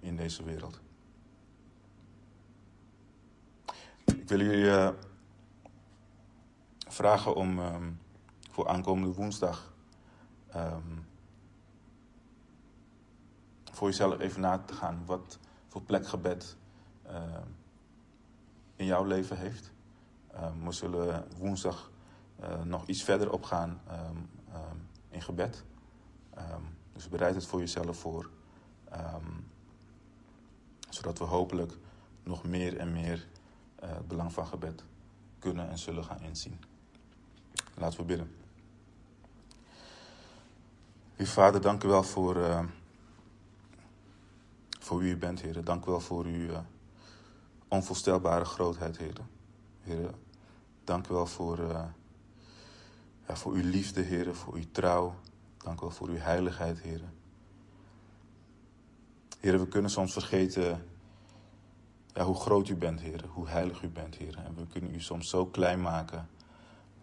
in deze wereld. Ik wil jullie uh, vragen om voor aankomende woensdag voor jezelf even na te gaan wat voor plek gebed uh, in jouw leven heeft. Um, we zullen woensdag uh, nog iets verder opgaan um, um, in gebed. dus bereid het voor jezelf voor. zodat we hopelijk nog meer en meer uh, het belang van gebed kunnen en zullen gaan inzien. Laten we bidden. Lieve Vader, dank u wel voor voor wie u bent, heren. Dank u wel voor uw uh, onvoorstelbare grootheid, heren. Heren, dank u wel voor, uh, ja, voor uw liefde, heren, voor uw trouw. Dank u wel voor uw heiligheid, heren. Heren, we kunnen soms vergeten ja, hoe groot u bent, heren. Hoe heilig u bent, heren. En we kunnen u soms zo klein maken,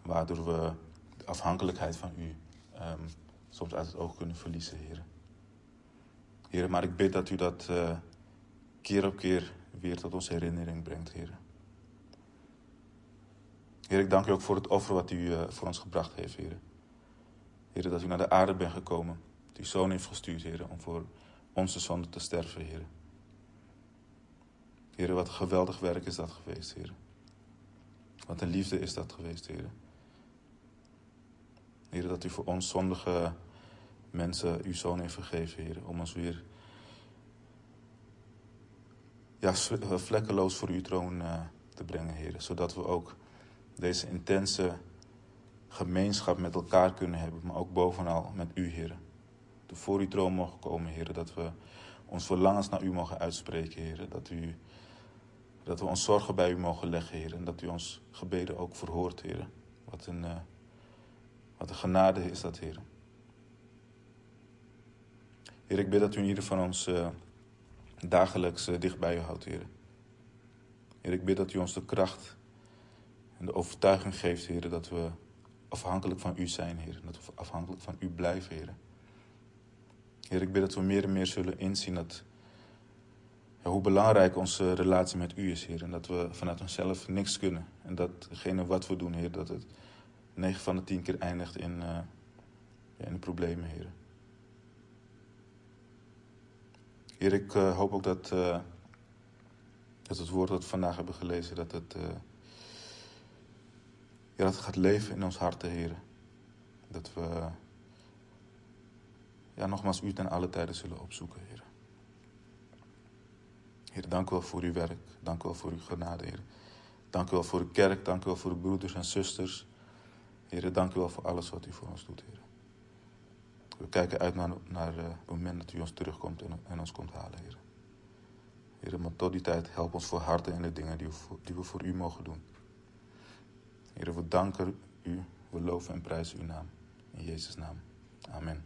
waardoor we de afhankelijkheid van u um, soms uit het oog kunnen verliezen, heren. Heer, maar ik bid dat u dat uh, keer op keer weer tot onze herinnering brengt, Heer. Heer, ik dank u ook voor het offer wat u uh, voor ons gebracht heeft, Heer. Heer, dat u naar de aarde bent gekomen, dat uw zoon heeft gestuurd, Heer, om voor onze zonde te sterven, Heer. Heer, wat een geweldig werk is dat geweest, Heer. Wat een liefde is dat geweest, Heer. Heer, dat u voor ons zondige mensen uw zoon heeft vergeven, Heer. Om ons weer ja, eh, vlekkeloos voor uw troon uh, te brengen, Heer. Zodat we ook deze intense gemeenschap met elkaar kunnen hebben. Maar ook bovenal met u, Heer. Dat voor uw troon mogen komen, Heer. Dat we ons verlangens naar u mogen uitspreken, Heer. Dat, u, dat we ons zorgen bij u mogen leggen, Heer. En dat u ons gebeden ook verhoort, Heer. Wat een, uh, wat een genade is dat, Heer. Heer, ik bid dat u in ieder van ons uh, dagelijks uh, dicht bij u houdt, Heer. Heer, ik bid dat u ons de kracht en de overtuiging geeft, Heer, dat we afhankelijk van u zijn, Heer. Dat we afhankelijk van u blijven, Heer. Heer, ik bid dat we meer en meer zullen inzien dat, ja, hoe belangrijk onze relatie met u is, Heer. En dat we vanuit onszelf niks kunnen. En dat degene wat we doen, Heer, dat het 9 van de 10 keer eindigt in, uh, ja, in de problemen, Heer. Heer, ik uh, hoop ook dat, uh, dat het woord dat we vandaag hebben gelezen, dat het, uh, ja, dat gaat leven in ons harten, Heer. Dat we ja, nogmaals u ten alle tijden zullen opzoeken, Heer. Heer, dank u wel voor uw werk. Dank u wel voor uw genade, Heer. Dank u wel voor uw kerk. Dank u wel voor uw broeders en zusters. Heer, dank u wel voor alles wat u voor ons doet, Heer. We kijken uit naar, naar uh, het moment dat u ons terugkomt en, en ons komt halen, Heer. Heer, maar tot die tijd help ons voor harten en de dingen die we, voor, die we voor u mogen doen. Heer, we danken u, we loven en prijzen uw naam. In Jezus' naam. Amen.